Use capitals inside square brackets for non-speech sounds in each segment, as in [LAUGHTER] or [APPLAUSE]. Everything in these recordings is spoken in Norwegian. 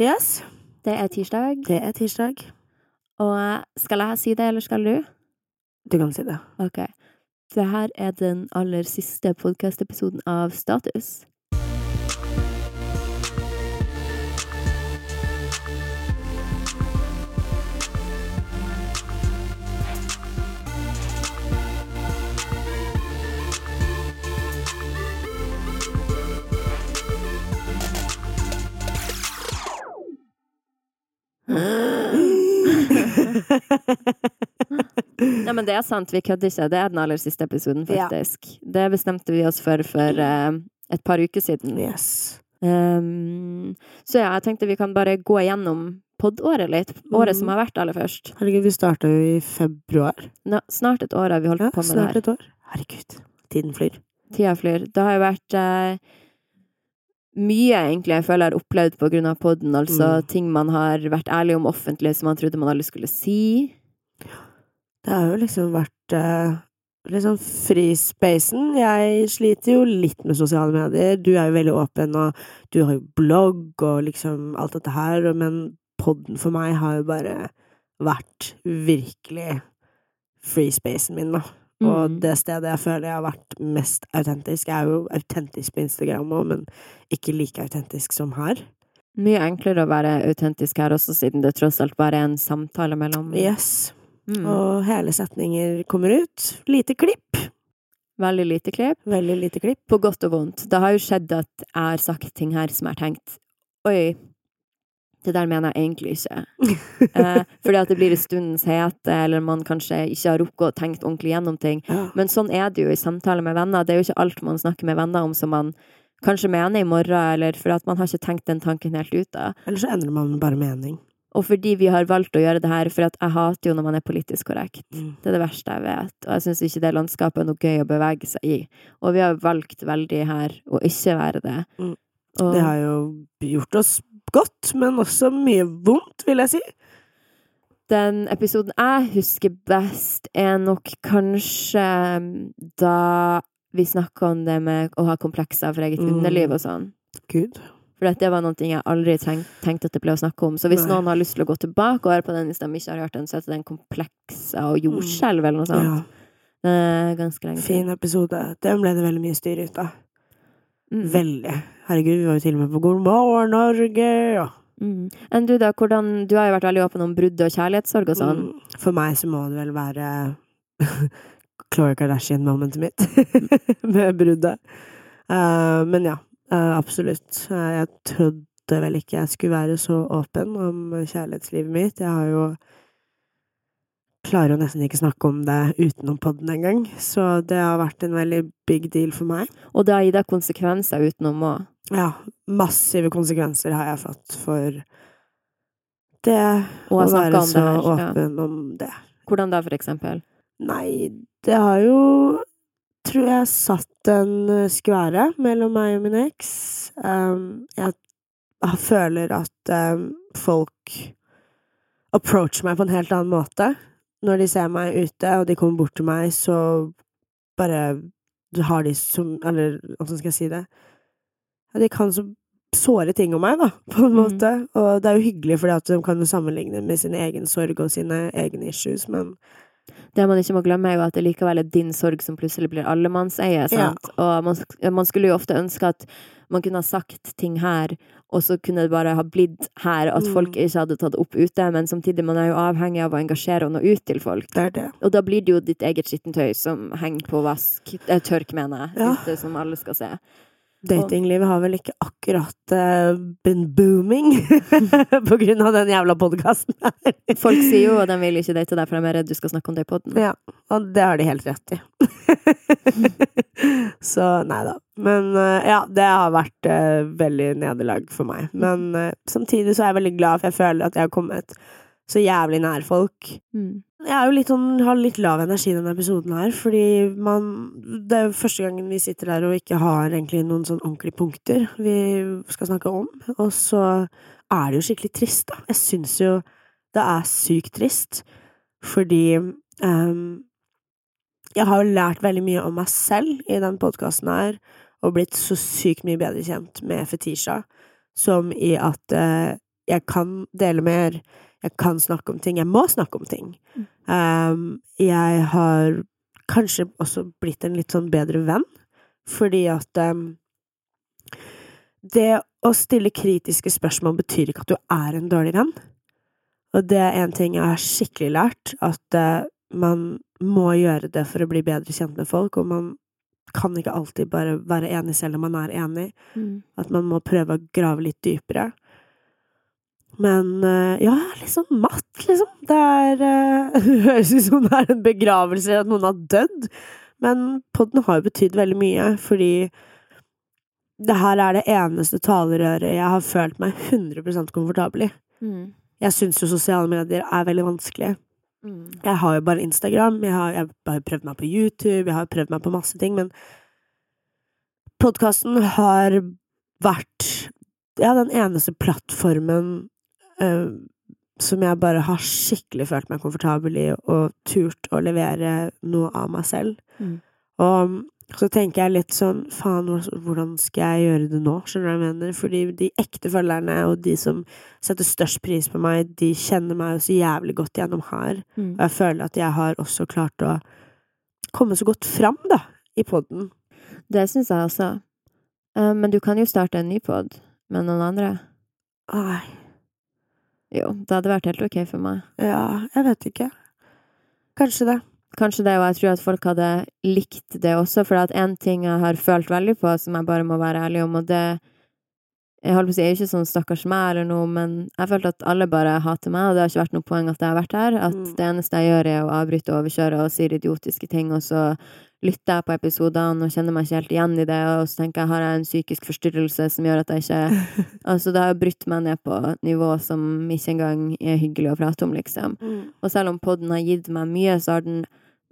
Yes, Det er tirsdag. det er tirsdag. Og skal jeg si det, eller skal du? Du kan si det. Ok. Det her er den aller siste podkastepisoden av Status. Nei, men det er sant, vi kødder ikke. Det er den aller siste episoden, Ja. Det bestemte vi oss for for uh, et par uker siden. Yes. Um, så ja, jeg tenkte vi kan bare gå igjennom poddåret litt. Året som Mhm. har vært aller først. Herregud, vi starta jo i februar. Nå, snart et år har vi holdt Ja, på med det snart her. Herregud, tiden flyr. Tida flyr. Det har jo vært eh, mye, egentlig, jeg føler jeg har opplevd på grunn av podden. Altså Mm. ting man har vært ærlig om offentlig som man trodde man aldri skulle si. Det har jo liksom vært uh, liksom frispacen. Jeg sliter jo litt med sosiale medier. Du er jo veldig åpen, og du har jo blogg og liksom alt dette her, men podden for meg har jo bare vært virkelig freespacen min, da. Og Mm. det stedet jeg føler jeg har vært mest autentisk, jeg er jo autentisk på Instagram òg, men ikke like autentisk som her. Mye enklere å være autentisk her også, siden det tross alt bare er en samtale mellom Yes. mm. Og hele setninger kommer ut. Lite klipp. Veldig lite klipp. Veldig lite klipp. På godt og vondt. Det har jo skjedd at jeg har sagt ting her som jeg har tenkt Oi, det der mener jeg egentlig ikke. [LAUGHS] eh, fordi at det blir i stundens hete, eller man kanskje ikke har rukket å tenkt ordentlig gjennom ting. Men sånn er det jo i samtaler med venner. Det er jo ikke alt man snakker med venner om som man kanskje mener i morgen, eller for at man har ikke tenkt den tanken helt ut av. Eller så endrer man bare mening. Og fordi vi har valgt å gjøre det her, for jeg hater jo når man er politisk korrekt. Mm. Det er det verste jeg vet, og jeg syns ikke det landskapet er noe gøy å bevege seg i. Og vi har valgt veldig her å ikke være det. Mm. Og Det har jo gjort oss godt, men også mye vondt, vil jeg si. den episoden jeg husker best, er nok kanskje da vi snakka om det med å ha komplekser for eget Mm. underliv og sånn. Gud. For det var noe jeg aldri tenk, tenkte at det ble å snakke om. Så hvis Nei. noen har lyst til å gå tilbake og høre på den hvis de ikke har hørt den, så heter den Komplekser og jordskjelv eller noe sånt. Ja, ganske lenge siden. fin episode. Den ble det veldig mye styr ut av. Mm. Veldig. Herregud, vi var jo til og med på God morgen, Norge! Ja. Mm. Enn du, da? Hvordan, du har jo vært veldig åpen om brudd og kjærlighetssorg og sånn. Mm. For meg så må det vel være [LAUGHS] Chloé Kardashian-momentet mitt [LAUGHS] med bruddet. Uh, men ja, uh, absolutt. Uh, jeg trodde vel ikke jeg skulle være så åpen om kjærlighetslivet mitt. Jeg har jo Klarer jo nesten ikke snakke om det utenom podden engang, så det har vært en veldig big deal for meg. Og det har gitt deg konsekvenser utenom òg. Ja, massive konsekvenser har jeg fått for det å være så her. Ja. åpen om det. Hvordan da, for eksempel? Nei, det har jo Tror jeg satt en eh, skvære mellom meg og min eks. Um, jeg jeg føler at um, folk approacher meg på en helt annen måte. Når de ser meg ute, og de kommer bort til meg, så bare har de som Eller hvordan skal jeg si det? Ja, de kan så såre ting om meg, da, [LAUGHS] på en måte. måte. Og det er jo hyggelig, fordi at de kan jo sammenligne med sin egen sorg og sine egne issues, men Det man ikke må glemme, er jo at det likevel er din sorg som plutselig blir allemannseie. sant? Og man, man skulle jo ofte ønske at man kunne ha sagt ting her, og så kunne det bare ha blitt her, at Mm. folk ikke hadde tatt opp ute. Men samtidig, man er jo avhengig av å engasjere og nå ut til folk. det det. Og da blir det jo ditt eget skittentøy som henger på vask, eh, tørk, mener jeg, Ja. ute, som alle skal se. Datinglivet har vel ikke akkurat uh, been booming [LAUGHS] på grunn av den jævla podkasten her. [LAUGHS] Folk sier jo at [LAUGHS] de vil ikke date deg, for de er redd du skal snakke om det i poden. Ja, og det har de helt rett i. Så nei da. Men uh, ja, det har vært uh, veldig nederlag for meg. Men samtidig så er jeg veldig glad, for jeg føler at jeg har kommet så jævlig nær folk. Mm. Jeg er jo litt sånn, har litt lav energi denne episoden her, fordi man Det er jo første gangen vi sitter der og ikke har egentlig noen sånn ordentlige punkter vi skal snakke om. Og så er det jo skikkelig trist, da. Jeg syns jo det er sykt trist, fordi um, jeg har jo lært veldig mye om meg selv i den podkasten her, og blitt så sykt mye bedre kjent med Fetisha, som i at uh, jeg kan dele mer, jeg kan snakke om ting, jeg må snakke om ting. Um, jeg har kanskje også blitt en litt sånn bedre venn, fordi at um, det å stille kritiske spørsmål betyr ikke at du er en dårlig venn. Og det er en ting jeg har skikkelig lært, at uh, man må gjøre det for å bli bedre kjent med folk, og man kan ikke alltid bare være enig selv om man er enig. Mm. At man må prøve å grave litt dypere. Men uh, ja, litt sånn matt, liksom. Det er uh, [LAUGHS] Det høres ut som det er en begravelse, eller at noen har dødd. Men podden har jo betydd veldig mye, fordi det her er det eneste talerøret jeg har følt meg 100 komfortabel i. Mm. Jeg syns jo sosiale medier er veldig vanskelig. Mm. Jeg har jo bare Instagram, jeg har, jeg har prøvd meg på YouTube, jeg har prøvd meg på masse ting, men podkasten har vært ja, den eneste plattformen eh, som jeg bare har skikkelig følt meg komfortabel i, og turt å levere noe av meg selv. Mm. Og så tenker jeg litt sånn, faen, hvordan skal jeg gjøre det nå? Skjønner du hva jeg mener? Fordi de ekte følgerne, og de som setter størst pris på meg, de kjenner meg jo så jævlig godt gjennom her. Mm. Og jeg føler at jeg har også klart å komme så godt fram, da, i poden. Det syns jeg også. Eh, men du kan jo starte en ny pod med noen andre. Ai, Jo, det hadde vært helt ok for meg. ja, jeg vet ikke. Kanskje det. Kanskje det, og jeg tror at folk hadde likt det også, for at en ting jeg har følt veldig på, som jeg bare må være ærlig om, og det Jeg holdt på å si, jeg er jo ikke sånn stakkars meg eller noe, men jeg følte at alle bare hater meg, og det har ikke vært noe poeng at jeg har vært her. At Mm. det eneste jeg gjør, er å avbryte og overkjøre og sier idiotiske ting, og så lytter jeg på episodene og kjenner meg ikke helt igjen i det, og så tenker jeg har jeg en psykisk forstyrrelse som gjør at jeg ikke [LAUGHS] Altså, det har jo brutt meg ned på et nivå som ikke engang er hyggelig å prate om, liksom. Mm. Og selv om podden har gitt meg mye, så har den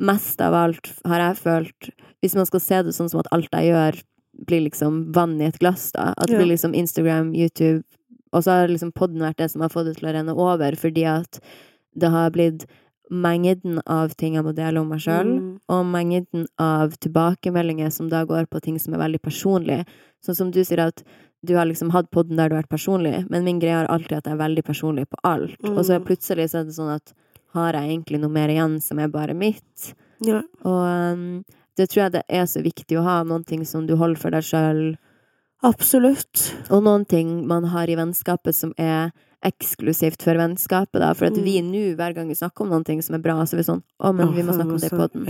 mest av alt, har jeg følt Hvis man skal se det sånn som at alt jeg gjør, blir liksom vann i et glass, da. At det blir liksom Instagram, YouTube Og så har liksom podden vært det som har fått det til å renne over, fordi at det har blitt mengden av ting jeg må dele om meg sjøl, Mm. og mengden av tilbakemeldinger som da går på ting som er veldig personlig. Sånn som du sier at du har liksom hatt podden der du har vært personlig, men min greie har alltid at jeg er veldig personlig på alt. Og så Mm. plutselig så er det sånn at har jeg egentlig noe mer igjen som er bare mitt? Ja. Og um, det tror jeg det er så viktig å ha, noen ting som du holder for deg sjøl, Absolutt. og noen ting man har i vennskapet som er eksklusivt for vennskapet, da. For at Mm. vi nå, hver gang vi snakker om noen ting som er bra, så er vi sånn Å, men vi må snakke om det på den.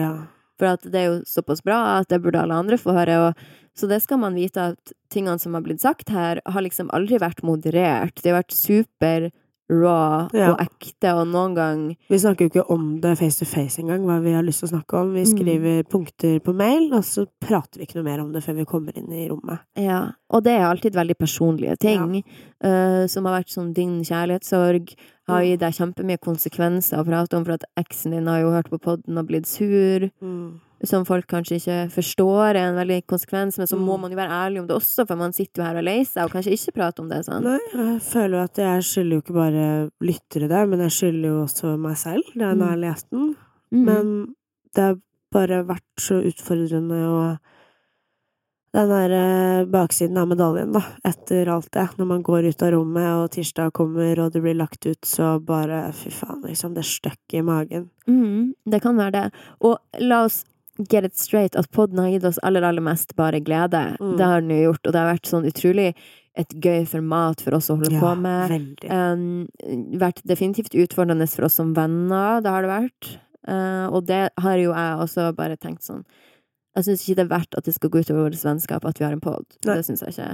For at det er jo såpass bra at det burde alle andre få høre. Og, så det skal man vite at tingene som har blitt sagt her, har liksom aldri vært moderert. Det har vært super raw Ja. og ekte, og noen gang Vi snakker jo ikke om det face to face engang, hva vi har lyst til å snakke om. Vi Mm. skriver punkter på mail, og så prater vi ikke noe mer om det før vi kommer inn i rommet. Ja, og det er alltid veldig personlige ting, eh, som har vært sånn din kjærlighetssorg, har Mm. gitt deg kjempemye konsekvenser å prate om, for at eksen din har jo hørt på podden og blitt sur, Mm. Som folk kanskje ikke forstår er en veldig konsekvens, men så må Mm. man jo være ærlig om det også, for man sitter jo her og er lei seg, og kanskje ikke prater om det, sånn. Nei, jeg føler jo at jeg skylder jo ikke bare lyttere det, men jeg skylder jo også meg selv, nå Mm. den. Mhm. Men det har bare vært så utfordrende å den der eh, baksiden av medaljen, da, etter alt det. Når man går ut av rommet, og tirsdag kommer, og det blir lagt ut, så bare fy faen, liksom. Det støkket i magen. Mm, det kan være det. Og la oss get it straight, at podden har gitt oss aller, aller mest bare glede. Mm. Det har den jo gjort, og det har vært sånn utrolig et gøy format for oss å holde på med. Um, vært definitivt utfordrende for oss som venner, det har det vært. Uh, og det har jo jeg også bare tenkt sånn Jeg syns ikke det er verdt at det skal gå utover vårt vennskap at vi har en pod. Det syns jeg ikke.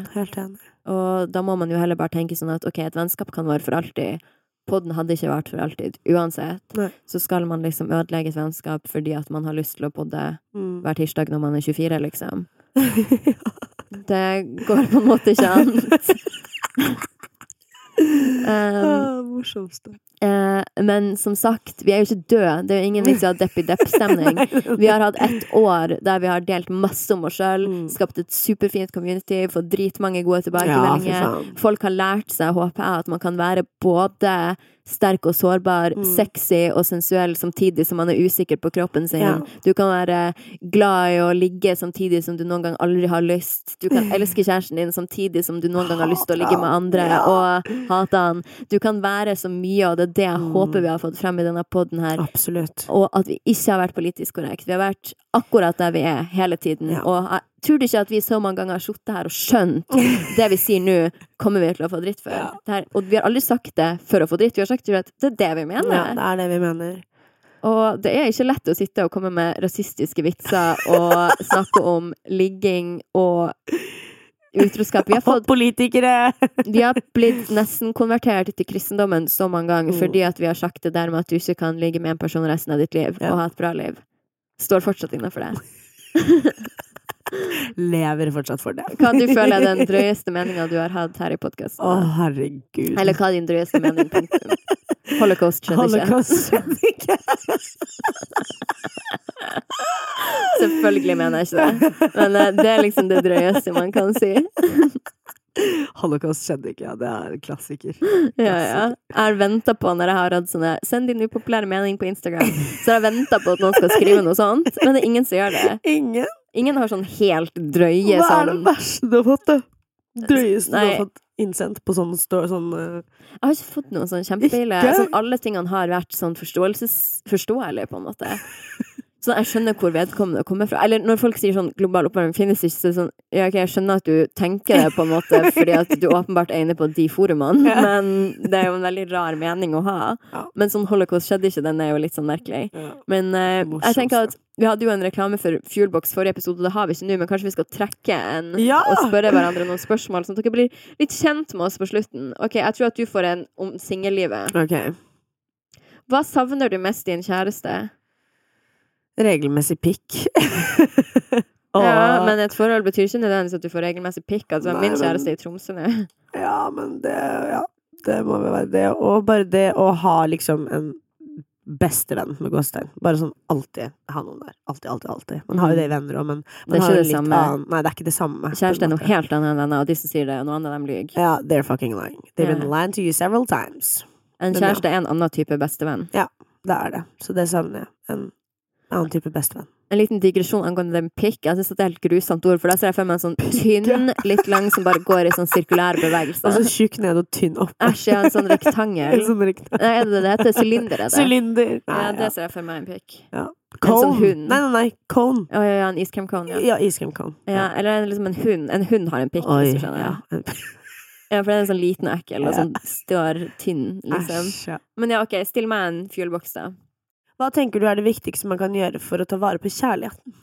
Og da må man jo heller bare tenke sånn at ok, et vennskap kan vare for alltid. Podden hadde ikke vært for alltid. Uansett. Nei. Så skal man liksom ødelegge et vennskap fordi at man har lyst til å podde Mm. hver tirsdag når man er 24, liksom. [LAUGHS] Det går på en måte ikke an. [LAUGHS] um, ah, morsomste. Eh, men som sagt, vi er jo ikke døde. Det er jo ingen vits i å ha depp-i-depp-stemning. [LAUGHS] Vi har hatt ett år der vi har delt masse om oss sjøl, Mm. skapt et superfint community, fått dritmange gode tilbakemeldinger. Folk har lært seg, håper jeg, at man kan være både sterk og sårbar, Mm. sexy og sensuell samtidig som man er usikker på kroppen sin. Ja. Du kan være glad i å ligge samtidig som du noen gang aldri har lyst. Du kan [LAUGHS] elske kjæresten din samtidig som du noen gang har lyst til å ligge med andre Ja. og hate han. Du kan være så mye, og det er det jeg Mm. håper vi har fått frem i denne poden her. Absolutt. Og at vi ikke har vært politisk korrekt. Vi har vært akkurat der vi er hele tiden. Ja. Og jeg tror du ikke at vi så mange ganger har sittet her og skjønt det vi sier nå, kommer vi til å få dritt for. Ja. Det her, og vi har aldri sagt det for å få dritt, vi har sagt at det er det vi mener. Ja, det er det vi mener. Og det er ikke lett å sitte og komme med rasistiske vitser og snakke om ligging og utroskap. Vi har, fått, Politikere! vi har blitt nesten konvertert til kristendommen så mange ganger Mm. fordi at vi har sagt det der med at du ikke kan ligge med en person resten av ditt liv Ja. og ha et bra liv. Står fortsatt innafor det. [LAUGHS] Lever fortsatt for det. Hva du føler er den [LAUGHS] drøyeste meninga du har hatt her i Å, oh, herregud. Eller hva er din drøyeste mening? Punktum. Holocaust skjønner. Holocaust ikke. [LAUGHS] Selvfølgelig mener jeg ikke det. Men eh, det er liksom det drøyeste man kan si. [LAUGHS] Holocaust skjedde ikke, ja. Det er klassiker. klassiker. Ja, ja. Jeg har venta på når jeg har hatt sånne Send din upopulære mening på Instagram. Så jeg har jeg venta på at noen skal skrive noe sånt, men det er ingen som gjør det. Ingen. Ingen har sånn helt drøye Hva er det verste du har fått, da? Drøyeste du har fått innsendt på sånn, sånn uh... Jeg har ikke fått noe sånn kjempeille sånn, Alle tingene har vært sånn forståelses... forståelige, på en måte. [LAUGHS] Sånn, jeg skjønner hvor vedkommende kommer fra. Eller når folk sier sånn global oppvarming finnes ikke, så er det sånn Ja, ok, jeg skjønner at du tenker det, på en måte, [LAUGHS] fordi at du åpenbart er inne på de forumene, Ja. men det er jo en veldig rar mening å ha. Ja. Men sånn holocaust skjedde ikke, den er jo litt sånn merkelig. ja. Men eh, jeg tenker at vi hadde jo en reklame for Fuelbox forrige episode, og det har vi ikke nå, men kanskje vi skal trekke en og spørre hverandre noen spørsmål, sånn at dere blir litt kjent med oss på slutten. Ok, jeg tror at du får en om singellivet. Ok. Hva savner du mest i en kjæreste? Regelmessig pikk. [LAUGHS] Ja, men et forhold betyr ikke nødvendigvis at du får regelmessig pikk. Altså, Nei, min kjæreste men... i Tromsø nå. [LAUGHS] Ja, men det Ja, det må vel være det. Og bare det å ha liksom en bestevenn med gåstein. Bare sånn alltid ha noen der. Alltid, alltid, alltid. Man har jo det i venner òg, men Det man er har jo det litt samme. annen Nei, det er ikke det samme. Kjæreste er noe helt annet enn venner, og de som sier det, og noe annet, dem lyver. Ja, they're fucking lying. They've Ja. been lying to you several times. En kjæreste er en annen type bestevenn. Det er det. Så det savner jeg. En annen type bestevenn. En liten digresjon angående den pikk. Jeg synes at det er helt grusomt ord, for da ser jeg for meg en sånn tynn, litt lang, som bare går i sånn sirkulær bevegelse. Og så tjukk ned og tynn opp. Æsj, ja, en sånn [LAUGHS] En rektangel. sånn rektangel. Nei, er det det det heter? Sylinder, er det? Sylinder. Ja, Nei, det ser jeg for meg en pikk. Cone. sånn hund. Nei, nei, nei. Cone. Å ja, ja, en iskremcone, ja. Ja, iskremcone. ja. Eller en- liksom en hund. En hund har en pikk, Oi. hvis du skjønner. Ja. Ja. ja, for den er sånn liten og ekkel, og sånn står tynn, liksom. Æsj, ja. Men ja, ok, still meg en fuelbox, da. Hva tenker du er det viktigste man kan gjøre for å ta vare på kjærligheten?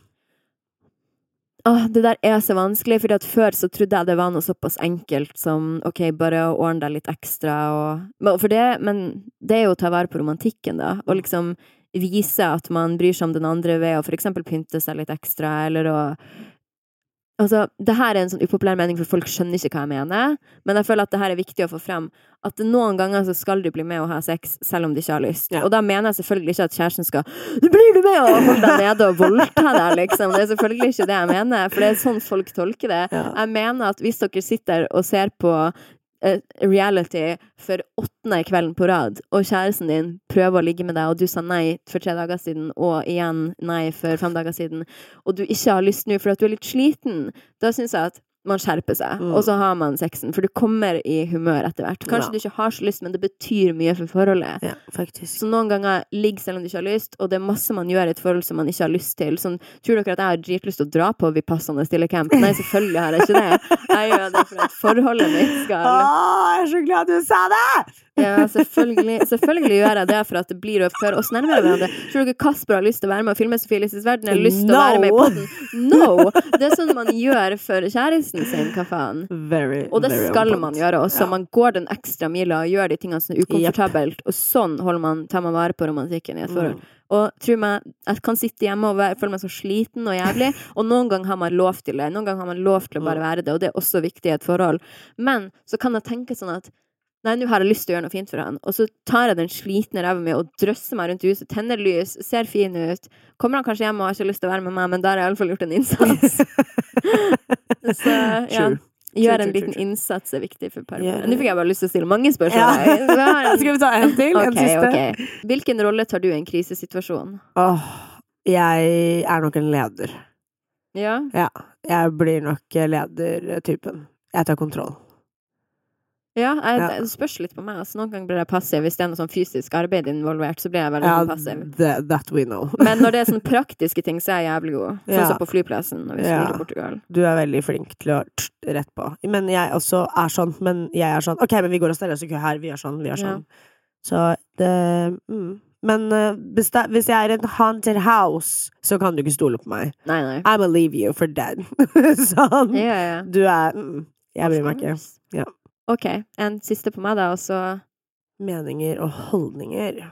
Åh, det der er så vanskelig, for før så trodde jeg det var noe såpass enkelt som ok, bare å ordne deg litt ekstra og det, men det er jo å ta vare på romantikken, da. Og liksom vise at man bryr seg om den andre ved å for eksempel pynte seg litt ekstra, eller å Altså, det her er en sånn upopulær mening, for folk skjønner ikke hva jeg mener, men jeg føler at det her er viktig å få frem. At noen ganger så skal du bli med og ha sex, selv om du ikke har lyst. Ja. Og da mener jeg selvfølgelig ikke at kjæresten skal «Du Blir du med og holde deg nede og voldta deg, liksom? Det er selvfølgelig ikke det jeg mener, for det er sånn folk tolker det. Ja. Jeg mener at hvis dere sitter og ser på reality for åttende kvelden på rad, og kjæresten din prøver å ligge med deg, og du sa nei for tre dager siden, og igjen nei for fem dager siden, og du ikke har lyst nå for at du er litt sliten, da syns jeg at man skjerper seg, Mm. og så har man sexen, for du kommer i humør etter hvert. Kanskje Ja. du ikke har så lyst, men det betyr mye for forholdet. Ja, faktisk. Så noen ganger ligg selv om du ikke har lyst, og det er masse man gjør i et forhold som man ikke har lyst til. Sånn, tror dere at jeg har dritlyst til å dra på Vipassana stille camp? Nei, selvfølgelig har jeg ikke det. Jeg gjør det for at forholdet mitt skal Å, jeg er så glad du sa det! Ja, selvfølgelig, selvfølgelig gjør jeg det for at det blir å føre oss nærmere hverandre. Tror dere Kasper har lyst til å være med og filme Sofie Elises verden? Eller lyst til å være med i No. No! Det er sånn man gjør for kjæresten sin, hva faen? Very, Og det skal important. man gjøre også. Ja. Man går den ekstra mila og gjør de tingene som er ukomfortabelt, og sånn holder man, tar man vare på romantikken i et forhold. Mm. Og tro meg, jeg kan sitte hjemme og være, føle meg så sliten og jævlig, og noen ganger har man lov til det. Noen ganger har man lov til å Mm. bare være det, og det er også viktig i et forhold. Men så kan jeg tenke sånn at Nei, nå har jeg lyst til å gjøre noe fint for han. Og så tar jeg den slitne ræva mi og drøsser meg rundt huset, tenner lys, ser fin ut. Kommer han kanskje hjem og har ikke lyst til å være med meg, men da har jeg iallfall gjort en innsats. [LAUGHS] så ja. Gjøre en liten innsats er viktig for par. Yeah. Nå fikk jeg bare lyst til å stille mange spørsmål. Ja. da en- [LAUGHS] Skal vi ta en til? En Ok, siste? ok. Hvilken rolle tar du i en krisesituasjon? Åh, jeg er nok en leder. Ja? Ja. Jeg blir nok ledertypen. Jeg tar kontroll. Ja, jeg, Ja. det spørs litt på meg. Altså, noen ganger blir jeg passiv. Hvis det er noe sånn fysisk arbeid involvert, så blir jeg veldig Ja, sånn passiv. that, that we know. [LAUGHS] Men når det er sånne praktiske ting, så er jeg jævlig god. Sånn Ja. som på flyplassen når vi skulle til Portugal. Du er veldig flink til å rett på. Men jeg også er sånn. Men jeg er sånn Ok, men vi går og steller oss i kø her. Vi gjør sånn, vi gjør sånn. Så det mm. Men uh, hvis, jeg er en haunted house, så kan du ikke stole på meg. Nei, nei. I'ma leave you for dead. [LAUGHS] sånn. Ja, ja. Du er mm, Jeg bryr meg ikke. Ja. OK. En siste på meg, da, og så Meninger og holdninger.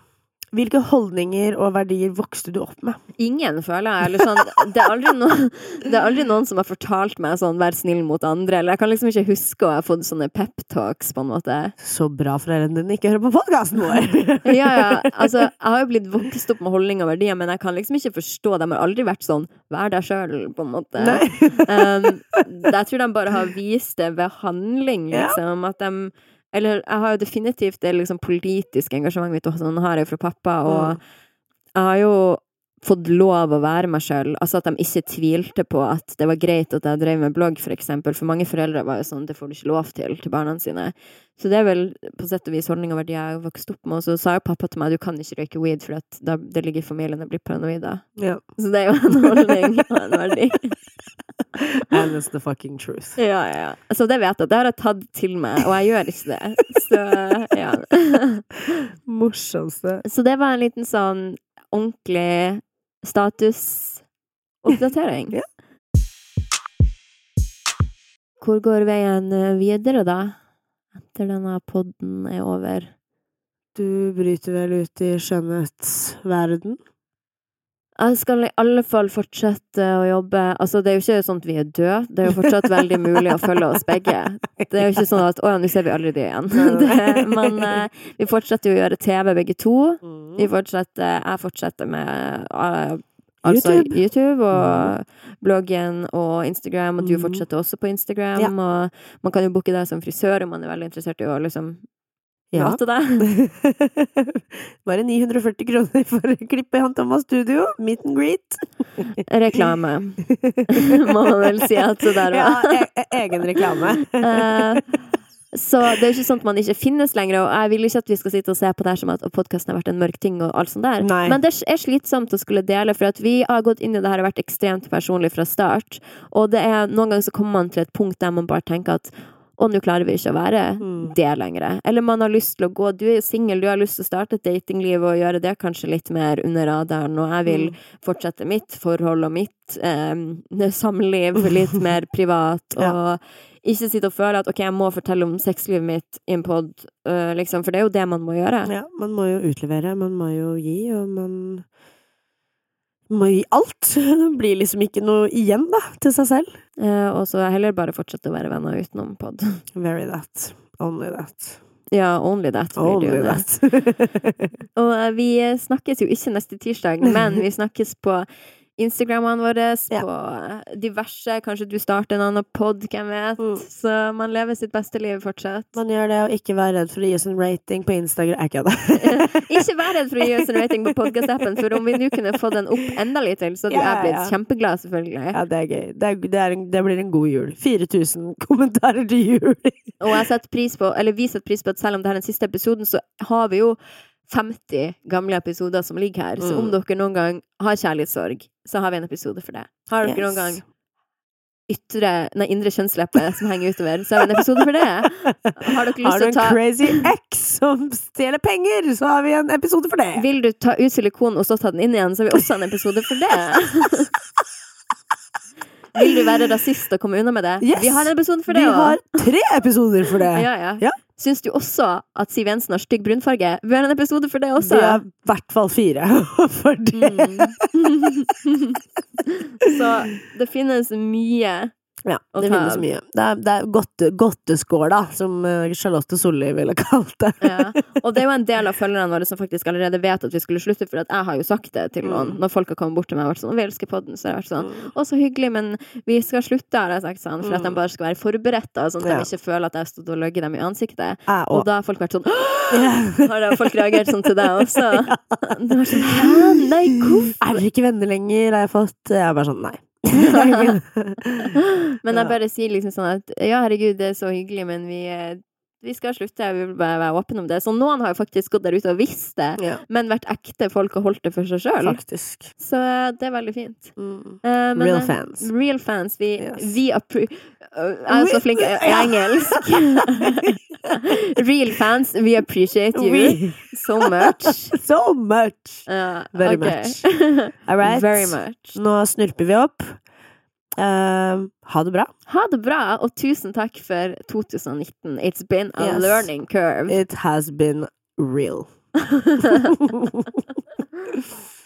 Hvilke holdninger og verdier vokste du opp med? Ingen, føler jeg. Eller sånn, det, er noen, det er aldri noen som har fortalt meg sånn 'vær snill mot andre', eller jeg kan liksom ikke huske å ha fått sånne peptalks, på en måte. Så bra foreldrene dine ikke hører på podkasten vår! [LAUGHS] Ja, ja, altså, jeg har jo blitt vokst opp med holdninger og verdier, men jeg kan liksom ikke forstå De har aldri vært sånn 'vær deg sjøl', på en måte. Um, jeg tror de bare har vist det ved handling, Ja. liksom. At de Eller jeg har jo definitivt det liksom politiske engasjementet mitt, og sånn har jeg fra pappa, og jeg har jo fått lov å være meg sjøl. Altså at de ikke tvilte på at det var greit at jeg drev med blogg, for eksempel. For mange foreldre var jo sånn det får du ikke lov til til barna sine. Så det er vel på sett og vis holdning og verdier jeg har vokst opp med. Og så sa jo pappa til meg du kan ikke røyke weed, for det ligger i familien, jeg blir paranoid da. Ja. Så det er jo en holdning og en verdi. [LAUGHS] [LAUGHS] And it's the fucking truth. Ja, ja. Så det vet jeg. Det har jeg tatt til meg, og jeg gjør ikke det. Så ja. [LAUGHS] Morsomste. Så det var en liten sånn ordentlig statusoppdatering. [LAUGHS] Ja. Hvor går veien videre, da? Etter denne podden er over. Du bryter vel ut i skjønnhetsverden? Jeg skal i alle fall fortsette å jobbe Altså, det er jo ikke sånn at vi er døde. Det er jo fortsatt veldig mulig å følge oss begge. Det er jo ikke sånn at 'Å ja, nå ser vi aldri det igjen'. [LAUGHS] Det, men eh, vi fortsetter jo å gjøre TV, begge to. Vi fortsetter Jeg fortsetter med uh, altså YouTube. YouTube, og bloggen og Instagram, og du Mhm. fortsetter også på Instagram. Ja. Og man kan jo booke deg som frisør om man er veldig interessert i å liksom Ja. til deg. [LAUGHS] Bare 940 kroner for å klippe i Han Thomas Studio. Meet and greet. Reklame, [LAUGHS] må man vel si at det der var. ja, e egen reklame. [LAUGHS] Eh, så det er ikke sånn at man ikke finnes lenger, og jeg vil ikke at vi skal sitte og se på det her som at podkasten har vært en mørk ting og alt sånt der. Nei. Men det er slitsomt å skulle dele, for at vi har gått inn i det her og vært ekstremt personlig fra start. Og det er noen ganger så kommer man til et punkt der man bare tenker at å, nå klarer vi ikke å være Mm. det lenger. Eller man har lyst til å gå Du er singel, du har lyst til å starte et datingliv og gjøre det kanskje litt mer under radaren, og jeg vil Mm. fortsette mitt forhold og mitt eh, samliv litt [LAUGHS] mer privat, og Ja. ikke sitte og føle at ok, jeg må fortelle om sexlivet mitt i en pod, uh, liksom, for det er jo det man må gjøre. Ja, man må jo utlevere, man må jo gi, og man alt. Det [LAUGHS] blir liksom ikke noe igjen, da, til seg selv. Eh, og så heller bare fortsette å være venner utenom pod. [LAUGHS] Very that. Only that. Ja, only that Only det. that. [LAUGHS] Og eh, vi snakkes jo ikke neste tirsdag, men vi snakkes på Instagrammene våre, Ja. på eh, diverse. Kanskje du starter en annen pod, hvem vet. Mm. Så man lever sitt beste liv fortsatt. Man gjør det, og ikke vær redd for å gi oss en rating på Instagram. Er ikke det? [LAUGHS] ikke vær redd for å gi oss en rating på podkast-appen, for om vi nå kunne få den opp enda litt til, så hadde Ja, jeg blitt ja. kjempeglad, selvfølgelig. Ja, det er gøy. Det, er, det, er en, det blir en god jul. 4000 [LAUGHS] kommentarer til jul. Og jeg setter pris på, eller vi setter pris på at selv om det er den siste episoden, så har vi jo 50 gamle episoder som ligger her. Så om Mm. dere noen gang har kjærlighetssorg, så har vi en episode for det. Har dere Yes. noen gang ytre, nei, indre kjønnsleppe som henger utover, så har vi en episode for det. Har dere lyst Har du en crazy ex som stjeler penger, så har vi en episode for det. Vil du ta ut silikon og så ta den inn igjen, så har vi også en episode for det. [LAUGHS] Vil du være rasist og komme unna med det? Yes. Vi har en episode for det Vi har tre episoder for det. [LAUGHS] Ja, ja. Ja. Syns du også at Siv Jensen har stygg brunfarge? Vi har en episode for det også. Vi har i hvert fall fire [LAUGHS] for det. Mm. [LAUGHS] Så det finnes mye Ja, det finnes mye. Det er, det er godte, godteskåla, som eh, Charlotte Solli ville [LAUGHS] kalt det. Ja. Og det er jo en del av følgerne våre som faktisk allerede vet at vi skulle slutte, for jeg har jo sagt det til noen. Mm. Når folk har kommet bort til meg og vært sånn 'Vi elsker podden', så har jeg vært sånn 'Å, så hyggelig, men vi skal slutte', har jeg sagt sånn. For at de Mm. bare skal være forberedt, sånn at de ikke føler at jeg har stått og løyet dem i ansiktet. Og da har folk vært sånn [LAUGHS] Har da folk reagert sånn til deg også? [LAUGHS] Det var sånn Hæ? Nei, hvorfor? Er dere ikke venner lenger? Har jeg fått Jeg er bare sånn, nei. [LAUGHS] [LAUGHS] Men jeg bare sier liksom sånn at ja, herregud, det er så hyggelig, men vi, vi skal slutte, jeg vil bare være åpen om det. Så noen har jo faktisk gått der ute og visst det, Ja, men vært ekte folk og holdt det for seg sjøl. Så eh, det er veldig fint. Mm. Uh, men, Real eh, fans. Real fans. Vi, Yes. vi appro... Jeg er så flink i i engelsk. [LAUGHS] Real fans, we appreciate you We- so much. [LAUGHS] So much! Uh, Very okay. much. All right. [LAUGHS] Very much. Nå snurper vi opp. Eh, ha det bra. Ha det bra, og tusen takk for 2019. It's been a Yes. learning curve. It has been real. [LAUGHS] [LAUGHS]